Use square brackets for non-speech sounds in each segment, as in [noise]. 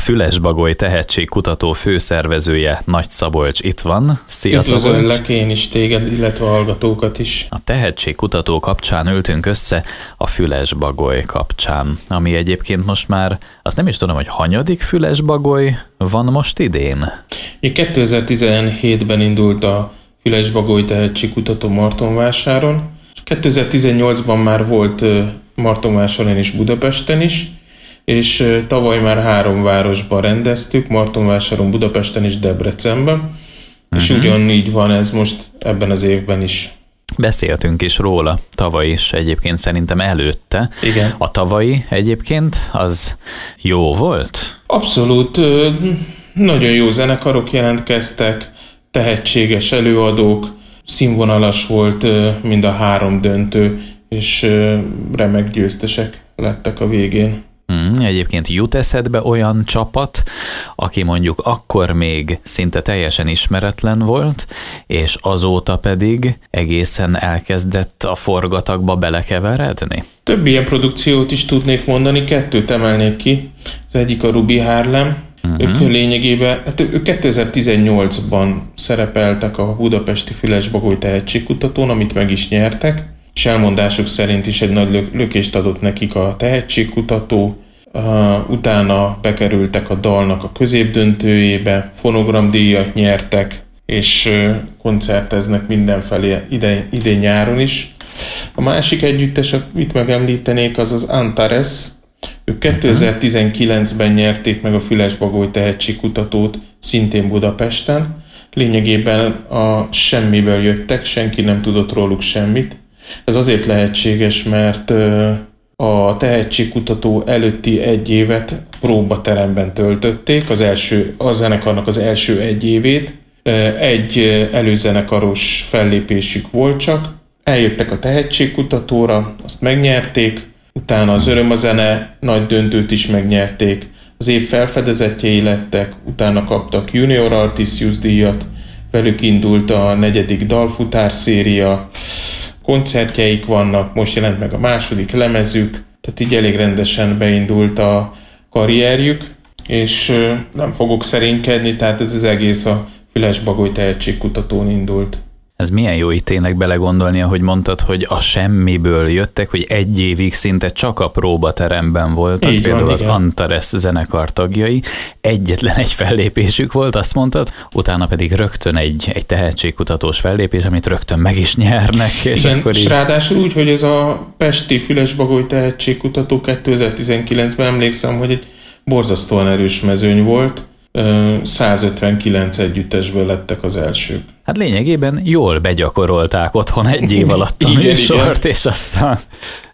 Fülesbagoly tehetségkutató főszervezője Nagy Szabolcs itt van. Szia Üdvözöllek én is téged, illetve a hallgatókat is. A tehetségkutató kapcsán ültünk össze a Fülesbagoly kapcsán, ami egyébként most már, azt nem is tudom, hogy hanyadik Fülesbagoly van most idén? 2017-ben indult a Fülesbagoly tehetségkutató Martonvásáron, és 2018-ban már volt Martonvásáron és Budapesten is, és tavaly már három városban rendeztük, Martonvásáron, Budapesten és Debrecenben, uh-huh. és mhm. ugyanígy van ez most ebben az évben is. Beszéltünk is róla tavaly is egyébként szerintem előtte. Igen. A tavalyi egyébként az jó volt? Abszolút. Nagyon jó zenekarok jelentkeztek, tehetséges előadók, színvonalas volt mind a három döntő, és remek győztesek lettek a végén. Hmm, egyébként jut eszedbe olyan csapat, aki mondjuk akkor még szinte teljesen ismeretlen volt, és azóta pedig egészen elkezdett a forgatagba belekeveredni? Több ilyen produkciót is tudnék mondani, kettőt emelnék ki. Az egyik a Ruby Harlem, Uh-huh. Ők lényegében, hát ők 2018-ban szerepeltek a Budapesti Fülesbagoly tehetségkutatón, amit meg is nyertek, és elmondásuk szerint is egy nagy lökést adott nekik a tehetségkutató, uh, utána bekerültek a dalnak a középdöntőjébe, fonogramdíjat nyertek, és uh, koncerteznek mindenfelé idén nyáron is. A másik együttes, amit megemlítenék, az az Antares, ők 2019-ben nyerték meg a Fülesbagoly tehetségkutatót szintén Budapesten. Lényegében a semmiből jöttek, senki nem tudott róluk semmit. Ez azért lehetséges, mert a tehetségkutató előtti egy évet próbateremben töltötték, az első, a zenekarnak az első egy évét. Egy előzenekaros fellépésük volt csak, eljöttek a tehetségkutatóra, azt megnyerték, utána az Öröm a zene nagy döntőt is megnyerték, az év felfedezetjei lettek, utána kaptak Junior Artist díjat, velük indult a negyedik dalfutár széria, koncertjeik vannak, most jelent meg a második lemezük, tehát így elég rendesen beindult a karrierjük, és nem fogok szerénykedni, tehát ez az egész a Fülesbagoly tehetségkutatón indult. Ez milyen jó itt tényleg belegondolni, ahogy mondtad, hogy a semmiből jöttek, hogy egy évig szinte csak a próbateremben voltak, Így például van, az igen. Antares zenekar tagjai. Egyetlen egy fellépésük volt, azt mondtad, utána pedig rögtön egy, egy tehetségkutatós fellépés, amit rögtön meg is nyernek. És, igen, akkor így... és ráadásul úgy, hogy ez a Pesti Fülesbagoly tehetségkutató 2019-ben emlékszem, hogy egy borzasztóan erős mezőny volt, 159 együttesből lettek az elsők. Hát lényegében jól begyakorolták otthon egy év alatt a igen, műsort, igen. és aztán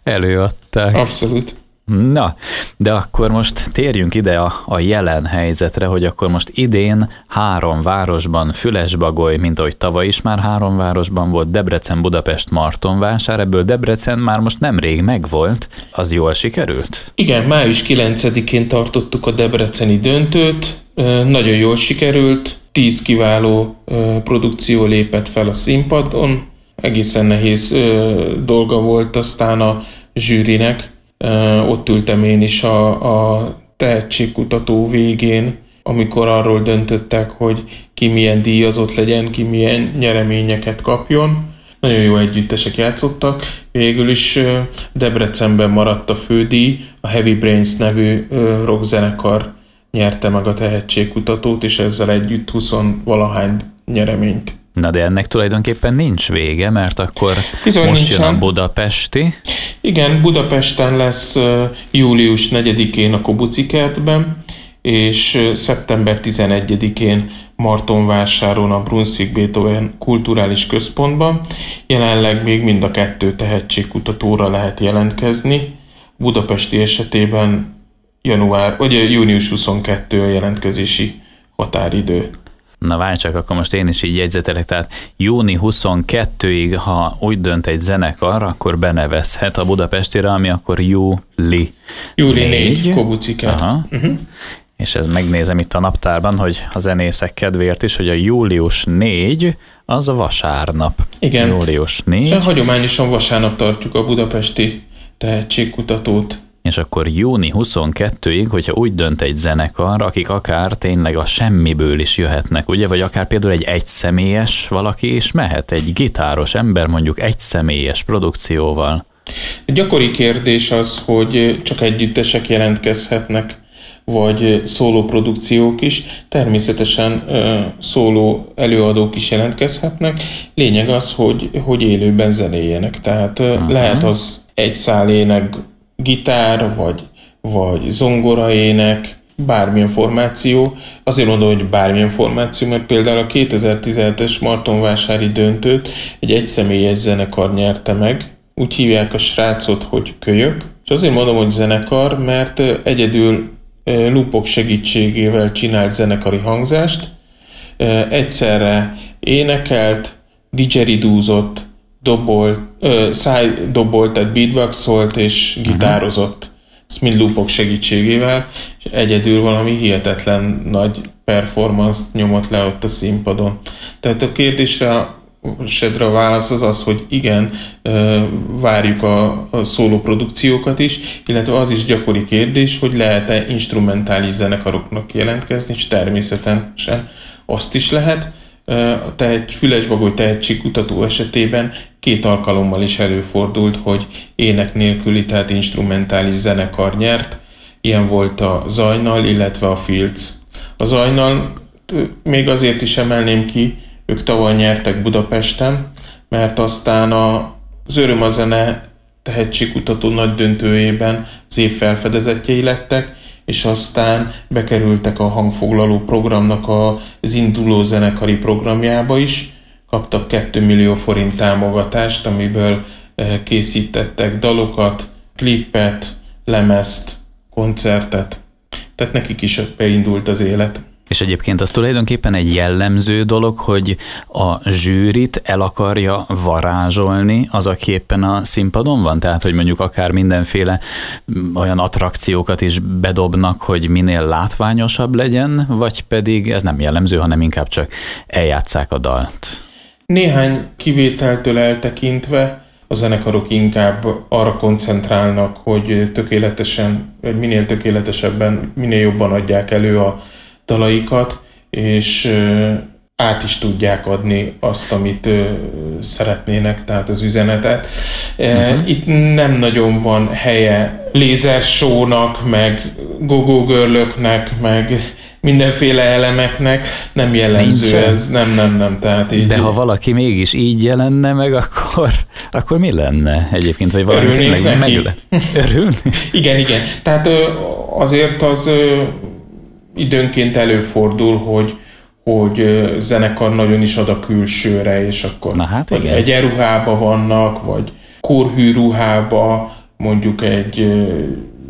előadták. Abszolút. Na, de akkor most térjünk ide a, a jelen helyzetre, hogy akkor most idén három városban, Fülesbagoly, mint ahogy tavaly is már három városban volt, Debrecen, Budapest, Martonvásár, ebből Debrecen már most nemrég megvolt, az jól sikerült? Igen, május 9-én tartottuk a debreceni döntőt, nagyon jól sikerült, tíz kiváló produkció lépett fel a színpadon, egészen nehéz dolga volt aztán a zsűrinek, ott ültem én is a, a tehetségkutató végén, amikor arról döntöttek, hogy ki milyen díjazott legyen, ki milyen nyereményeket kapjon. Nagyon jó együttesek játszottak. Végül is Debrecenben maradt a fődíj, a Heavy Brains nevű rockzenekar nyerte meg a tehetségkutatót, és ezzel együtt 20 valahány nyereményt. Na de ennek tulajdonképpen nincs vége, mert akkor Bizony most nincsen. jön a budapesti. Igen, Budapesten lesz július 4-én a Kobuci kertben, és szeptember 11-én Martonvásáron a Brunswick Beethoven kulturális központban. Jelenleg még mind a kettő tehetségkutatóra lehet jelentkezni. Budapesti esetében január, vagy június 22 a jelentkezési határidő. Na várj csak, akkor most én is így jegyzetelek, tehát júni 22-ig, ha úgy dönt egy zenekar, akkor benevezhet a Budapestire, ami akkor júli. Júli 4, 4 Kobucikát. Aha. Uh-huh. És ez megnézem itt a naptárban, hogy a zenészek kedvéért is, hogy a július 4 az a vasárnap. Igen. Július 4. És hagyományosan vasárnap tartjuk a budapesti tehetségkutatót. És akkor júni 22-ig, hogyha úgy dönt egy zenekar, akik akár tényleg a semmiből is jöhetnek, ugye, vagy akár például egy egyszemélyes valaki is mehet, egy gitáros ember mondjuk egyszemélyes produkcióval. Gyakori kérdés az, hogy csak együttesek jelentkezhetnek, vagy szóló produkciók is. Természetesen szóló előadók is jelentkezhetnek. Lényeg az, hogy, hogy élőben zenéljenek. Tehát uh-huh. lehet az egy szál ének, gitár, vagy, vagy zongoraének, bármilyen formáció. Azért mondom, hogy bármilyen formáció, mert például a 2017-es Martonvásári döntőt egy egyszemélyes zenekar nyerte meg, úgy hívják a srácot, hogy kölyök. És azért mondom, hogy zenekar, mert egyedül lupok segítségével csinált zenekari hangzást, egyszerre énekelt, didgeridúzott, dobolt, dobolt, tehát beatboxolt és mhm. gitározott. Ezt mind loopok segítségével, és egyedül valami hihetetlen nagy performance nyomott le ott a színpadon. Tehát a kérdésre Sedre a válasz az az, hogy igen, várjuk a, a szóló produkciókat is, illetve az is gyakori kérdés, hogy lehet-e instrumentális zenekaroknak jelentkezni, és természetesen azt is lehet. A tehet, Fülesbagoly tehetségkutató esetében két alkalommal is előfordult, hogy ének nélküli, tehát instrumentális zenekar nyert. Ilyen volt a Zajnal, illetve a Fields. A Zajnal még azért is emelném ki, ők tavaly nyertek Budapesten, mert aztán a, az Öröm a zene tehetségkutató nagy döntőjében az év felfedezetjei lettek, és aztán bekerültek a hangfoglaló programnak az induló zenekari programjába is, kaptak 2 millió forint támogatást, amiből eh, készítettek dalokat, klippet, lemezt, koncertet. Tehát nekik is beindult az élet. És egyébként az tulajdonképpen egy jellemző dolog, hogy a zsűrit el akarja varázsolni az, aki éppen a színpadon van? Tehát, hogy mondjuk akár mindenféle olyan attrakciókat is bedobnak, hogy minél látványosabb legyen, vagy pedig ez nem jellemző, hanem inkább csak eljátszák a dalt? Néhány kivételtől eltekintve a zenekarok inkább arra koncentrálnak, hogy tökéletesen, vagy minél tökéletesebben, minél jobban adják elő a dalaikat, és át is tudják adni azt, amit szeretnének, tehát az üzenetet. Uh-huh. Itt nem nagyon van helye lézersónak, meg gogógörlöknek, meg mindenféle elemeknek, nem jellemző Nincs ez, nem, nem, nem, tehát így. De ha valaki mégis így jelenne meg, akkor, akkor mi lenne egyébként, vagy valami Örülnénk tényleg neki. meg [laughs] Örülni? igen, igen, tehát azért az időnként előfordul, hogy hogy zenekar nagyon is ad a külsőre, és akkor Na hát igen. egyenruhába vannak, vagy korhű ruhába, mondjuk egy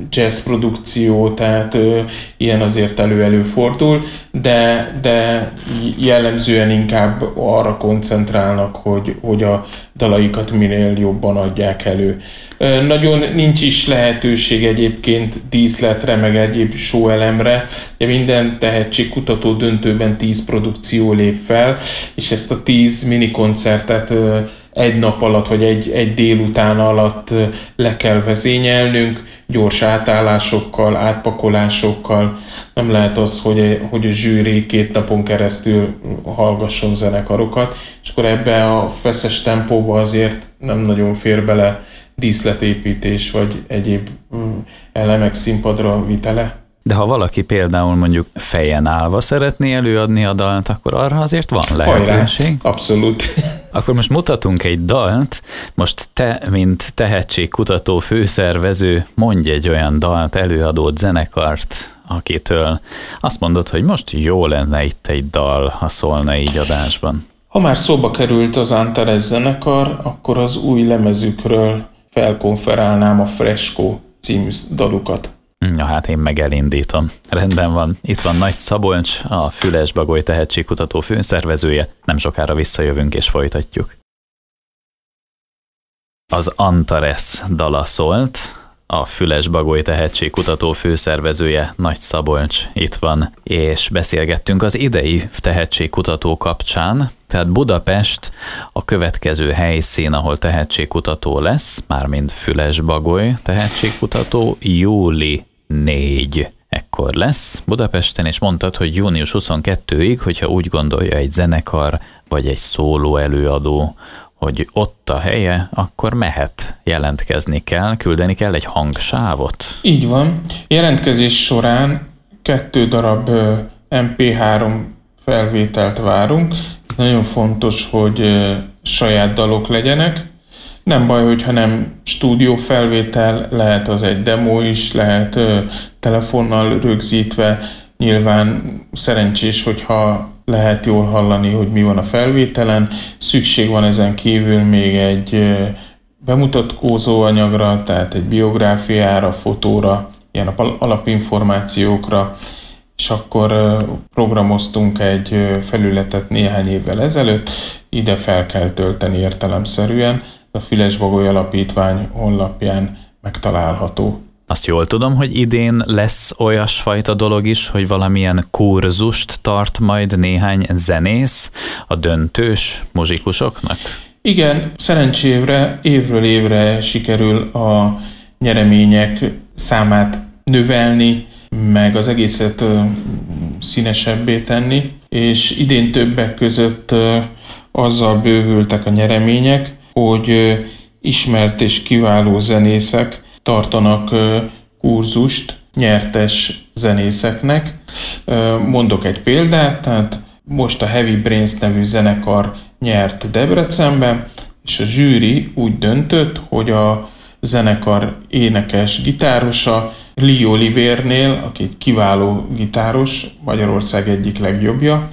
jazz produkció, tehát ö, ilyen azért elő-előfordul, de, de jellemzően inkább arra koncentrálnak, hogy, hogy a dalaikat minél jobban adják elő. Ö, nagyon nincs is lehetőség egyébként díszletre, meg egyéb showelemre. Ugye minden tehetségkutató döntőben 10 produkció lép fel, és ezt a 10 mini koncertet egy nap alatt, vagy egy, egy délután alatt le kell vezényelnünk, gyors átállásokkal, átpakolásokkal. Nem lehet az, hogy, hogy a zsűri két napon keresztül hallgasson zenekarokat, és akkor ebbe a feszes tempóba azért nem nagyon fér bele díszletépítés, vagy egyéb elemek színpadra vitele. De ha valaki például mondjuk fejen állva szeretné előadni a dalt, akkor arra azért van lehetőség. Hajrá, abszolút. Akkor most mutatunk egy dalt, most te, mint tehetségkutató főszervező, mondj egy olyan dalt, előadót, zenekart, akitől azt mondod, hogy most jó lenne itt egy dal, ha szólna így adásban. Ha már szóba került az Antares zenekar, akkor az új lemezükről felkonferálnám a Fresco című dalukat. Ja, hát én meg elindítom. Rendben van. Itt van Nagy Szabolcs, a Füles Bagoly tehetségkutató főszervezője. Nem sokára visszajövünk és folytatjuk. Az Antares dala szólt, a Füles Bagoly tehetségkutató főszervezője Nagy Szabolcs itt van, és beszélgettünk az idei tehetségkutató kapcsán, Tehát Budapest a következő helyszín, ahol tehetségkutató lesz, mármint Füles Bagoly tehetségkutató, júli 4 ekkor lesz Budapesten, és mondtad, hogy június 22-ig, hogyha úgy gondolja egy zenekar, vagy egy szóló előadó, hogy ott a helye, akkor mehet, jelentkezni kell, küldeni kell egy hangsávot. Így van. Jelentkezés során kettő darab MP3 felvételt várunk. Nagyon fontos, hogy saját dalok legyenek. Nem baj, hogyha nem stúdió felvétel, lehet az egy demo is, lehet telefonnal rögzítve. Nyilván szerencsés, hogyha lehet jól hallani, hogy mi van a felvételen. Szükség van ezen kívül még egy bemutatkozó anyagra, tehát egy biográfiára, fotóra, ilyen alapinformációkra, és akkor programoztunk egy felületet néhány évvel ezelőtt, ide fel kell tölteni értelemszerűen, a Bagoly Alapítvány honlapján megtalálható. Azt jól tudom, hogy idén lesz olyasfajta dolog is, hogy valamilyen kurzust tart majd néhány zenész a döntős muzsikusoknak? Igen, szerencsévre évről évre sikerül a nyeremények számát növelni, meg az egészet színesebbé tenni, és idén többek között azzal bővültek a nyeremények, hogy ismert és kiváló zenészek tartanak kurzust nyertes zenészeknek. Mondok egy példát, tehát most a Heavy Brains nevű zenekar nyert Debrecenben, és a zsűri úgy döntött, hogy a zenekar énekes gitárosa Lee Olivernél, aki egy kiváló gitáros, Magyarország egyik legjobbja,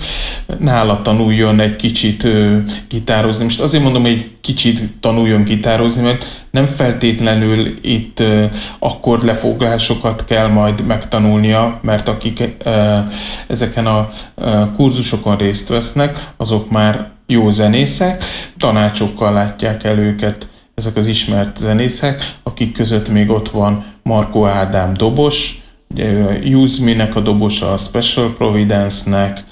nála tanuljon egy kicsit ö, gitározni. Most azért mondom, hogy egy kicsit tanuljon gitározni, mert nem feltétlenül itt ö, akkordlefoglásokat kell majd megtanulnia, mert akik ö, ezeken a ö, kurzusokon részt vesznek, azok már jó zenészek, tanácsokkal látják el őket ezek az ismert zenészek, akik között még ott van Marko Ádám dobos, Use Me-nek a dobosa a Special Providence-nek,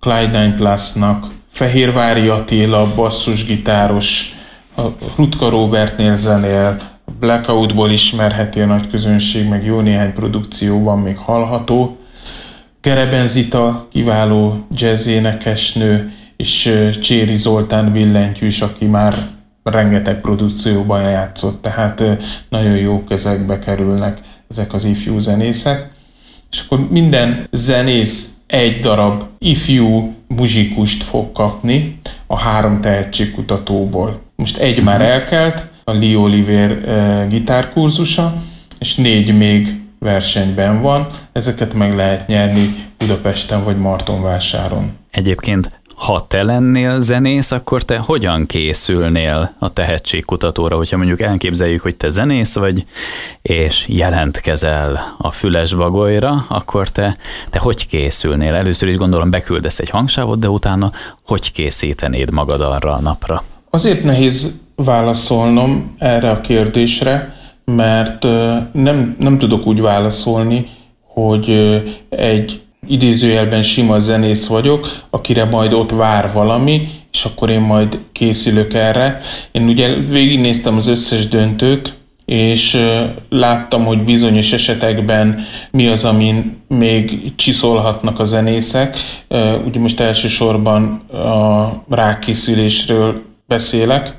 Clyde Plus-nak, Fehérvári Attila basszusgitáros, a Rutka Robertnél zenél, Blackoutból ismerheti a nagy közönség, meg jó néhány produkcióban még hallható. Gerebenzita kiváló jazzénekesnő, és Cséri Zoltán billentyűs, aki már rengeteg produkcióban játszott, tehát nagyon jó kezekbe kerülnek ezek az ifjú zenészek. És akkor minden zenész egy darab ifjú muzsikust fog kapni a három tehetségkutatóból. Most egy már mhm. elkelt, a Lee Oliver gitárkurzusa, és négy még versenyben van. Ezeket meg lehet nyerni Budapesten vagy Martonvásáron. Egyébként ha te lennél zenész, akkor te hogyan készülnél a tehetségkutatóra, hogyha mondjuk elképzeljük, hogy te zenész vagy, és jelentkezel a füles bagolyra, akkor te, te hogy készülnél? Először is gondolom beküldesz egy hangsávot, de utána hogy készítenéd magad arra a napra? Azért nehéz válaszolnom erre a kérdésre, mert nem, nem tudok úgy válaszolni, hogy egy idézőjelben sima zenész vagyok, akire majd ott vár valami, és akkor én majd készülök erre. Én ugye végignéztem az összes döntőt, és láttam, hogy bizonyos esetekben mi az, amin még csiszolhatnak a zenészek. Ugye most elsősorban a rákészülésről beszélek.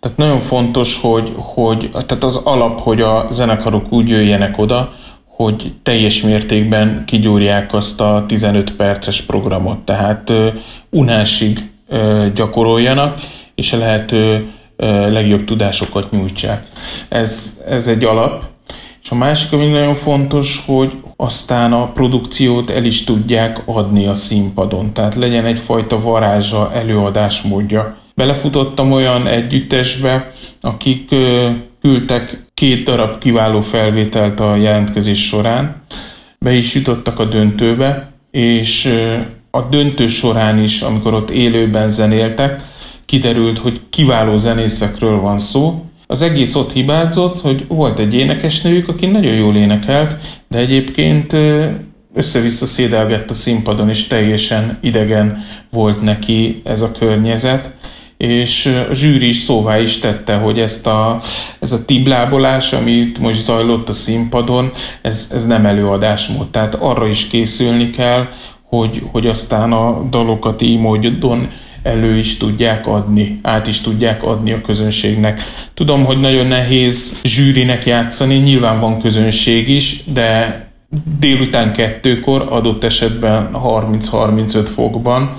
Tehát nagyon fontos, hogy, hogy tehát az alap, hogy a zenekarok úgy jöjjenek oda, hogy teljes mértékben kigyúrják azt a 15 perces programot, tehát unásig gyakoroljanak, és a lehető legjobb tudásokat nyújtsák. Ez, ez egy alap. És a másik, ami nagyon fontos, hogy aztán a produkciót el is tudják adni a színpadon. Tehát legyen egyfajta varázsa, előadásmódja. Belefutottam olyan együttesbe, akik küldtek két darab kiváló felvételt a jelentkezés során, be is jutottak a döntőbe, és a döntő során is, amikor ott élőben zenéltek, kiderült, hogy kiváló zenészekről van szó. Az egész ott hibázott, hogy volt egy énekesnőjük, aki nagyon jól énekelt, de egyébként össze-vissza szédelgett a színpadon, és teljesen idegen volt neki ez a környezet és a zsűri is szóvá is tette, hogy ezt a, ez a tiblábolás, amit most zajlott a színpadon, ez, ez nem előadásmód, tehát arra is készülni kell, hogy, hogy aztán a dalokat így módon elő is tudják adni, át is tudják adni a közönségnek. Tudom, hogy nagyon nehéz zsűrinek játszani, nyilván van közönség is, de délután kettőkor, adott esetben 30-35 fokban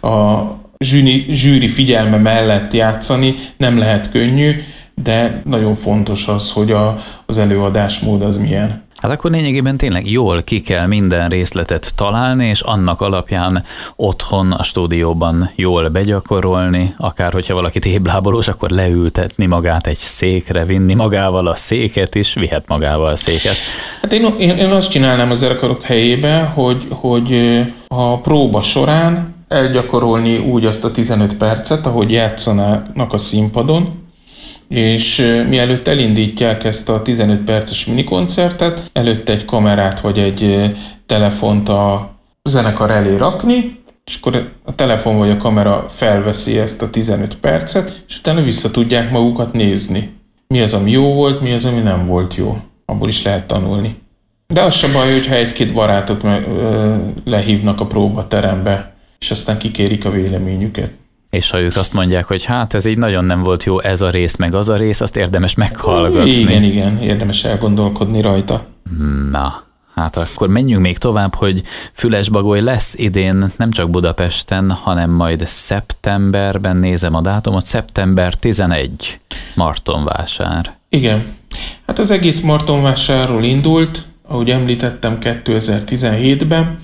a zsűri, zsűri figyelme mellett játszani nem lehet könnyű, de nagyon fontos az, hogy a, az előadásmód az milyen. Hát akkor lényegében tényleg jól ki kell minden részletet találni, és annak alapján otthon a stúdióban jól begyakorolni, akár hogyha valaki téblábolós, akkor leültetni magát egy székre, vinni magával a széket is, vihet magával a széket. Hát én, én, én azt csinálnám az zenekarok helyébe, hogy, hogy a próba során elgyakorolni úgy azt a 15 percet, ahogy játszanának a színpadon, és mielőtt elindítják ezt a 15 perces minikoncertet, előtte egy kamerát vagy egy telefont a zenekar elé rakni, és akkor a telefon vagy a kamera felveszi ezt a 15 percet, és utána vissza tudják magukat nézni. Mi az, ami jó volt, mi az, ami nem volt jó. Abból is lehet tanulni. De az sem baj, hogyha egy-két barátot lehívnak a próbaterembe, és aztán kikérik a véleményüket. És ha ők azt mondják, hogy hát ez így nagyon nem volt jó ez a rész, meg az a rész, azt érdemes meghallgatni. Igen, igen, érdemes elgondolkodni rajta. Na, hát akkor menjünk még tovább, hogy Fülesbagoly lesz idén nem csak Budapesten, hanem majd szeptemberben, nézem a dátumot, szeptember 11, Martonvásár. Igen, hát az egész Martonvásárról indult, ahogy említettem 2017-ben,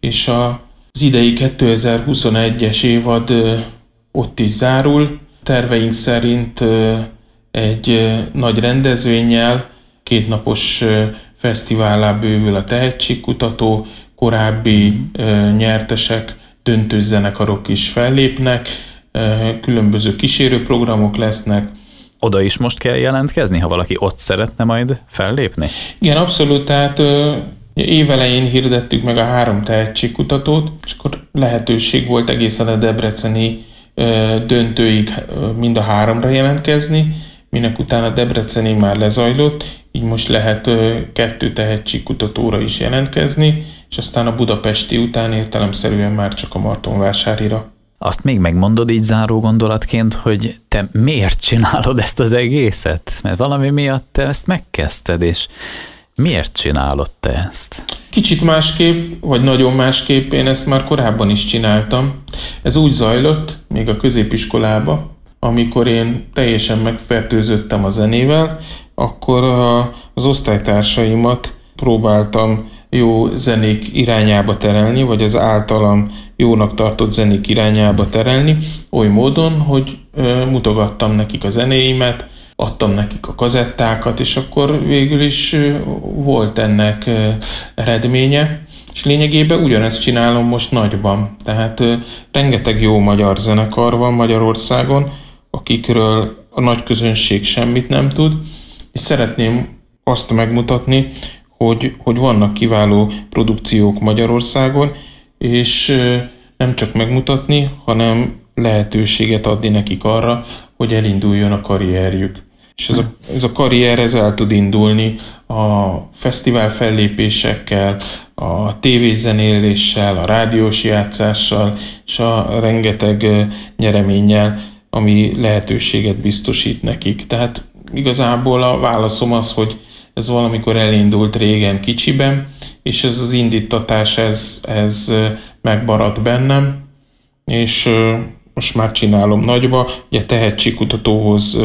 és a az idei 2021-es évad ott is zárul. Terveink szerint egy nagy rendezvényel, kétnapos fesztivállá bővül a tehetségkutató, korábbi nyertesek, döntőzenekarok is fellépnek, különböző kísérőprogramok lesznek. Oda is most kell jelentkezni, ha valaki ott szeretne majd fellépni? Igen, abszolút, tehát Évelején hirdettük meg a három tehetségkutatót, és akkor lehetőség volt egészen a debreceni döntőig mind a háromra jelentkezni, minek utána a debreceni már lezajlott, így most lehet kettő tehetségkutatóra is jelentkezni, és aztán a budapesti után értelemszerűen már csak a Martonvásárira. Azt még megmondod így záró gondolatként, hogy te miért csinálod ezt az egészet? Mert valami miatt te ezt megkezdted, és Miért csinálod te ezt? Kicsit másképp, vagy nagyon másképp, én ezt már korábban is csináltam. Ez úgy zajlott, még a középiskolába, amikor én teljesen megfertőzöttem a zenével, akkor az osztálytársaimat próbáltam jó zenék irányába terelni, vagy az általam jónak tartott zenék irányába terelni, oly módon, hogy mutogattam nekik a zenéimet, adtam nekik a kazettákat, és akkor végül is volt ennek eredménye, és lényegében ugyanezt csinálom most nagyban. Tehát rengeteg jó magyar zenekar van Magyarországon, akikről a nagy közönség semmit nem tud, és szeretném azt megmutatni, hogy, hogy vannak kiváló produkciók Magyarországon, és nem csak megmutatni, hanem lehetőséget adni nekik arra, hogy elinduljon a karrierjük. És ez a, ez a karrier ez el tud indulni a fesztivál fellépésekkel, a tévézenéléssel, a rádiós játszással, és a rengeteg nyereménnyel, ami lehetőséget biztosít nekik. Tehát igazából a válaszom az, hogy ez valamikor elindult régen kicsiben, és ez az indítatás, ez, ez megmaradt bennem, és most már csinálom nagyba. Ugye tehetségkutatóhoz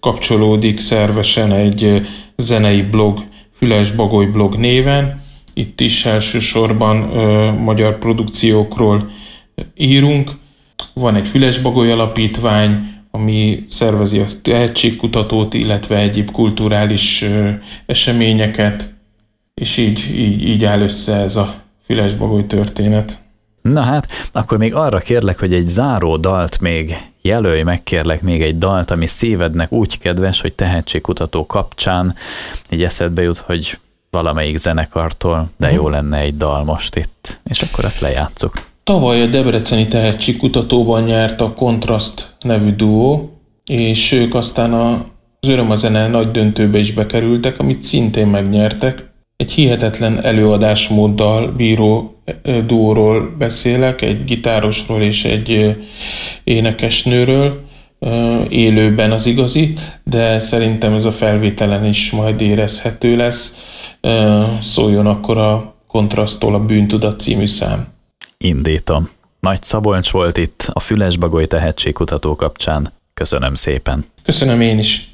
kapcsolódik szervesen egy zenei blog, Füles Bagoly blog néven. Itt is elsősorban magyar produkciókról írunk. Van egy Füles Bagoly alapítvány, ami szervezi a tehetségkutatót, illetve egyéb kulturális eseményeket, és így, így, így áll össze ez a Füles Bagoly történet. Na hát, akkor még arra kérlek, hogy egy záró dalt még jelölj meg kérlek még egy dalt, ami szívednek úgy kedves, hogy tehetségkutató kapcsán így eszedbe jut, hogy valamelyik zenekartól, de uh-huh. jó lenne egy dal most itt, és akkor azt lejátszuk. Tavaly a Debreceni Tehetségkutatóban nyert a Kontraszt nevű duó, és ők aztán a az Öröm a zene nagy döntőbe is bekerültek, amit szintén megnyertek. Egy hihetetlen előadásmóddal bíró duóról beszélek, egy gitárosról és egy énekesnőről, élőben az igazi, de szerintem ez a felvételen is majd érezhető lesz. Szóljon akkor a kontrasztól a Bűntudat című szám. Indítom. Nagy Szabolcs volt itt a Fülesbagoly tehetségkutató kapcsán. Köszönöm szépen. Köszönöm én is.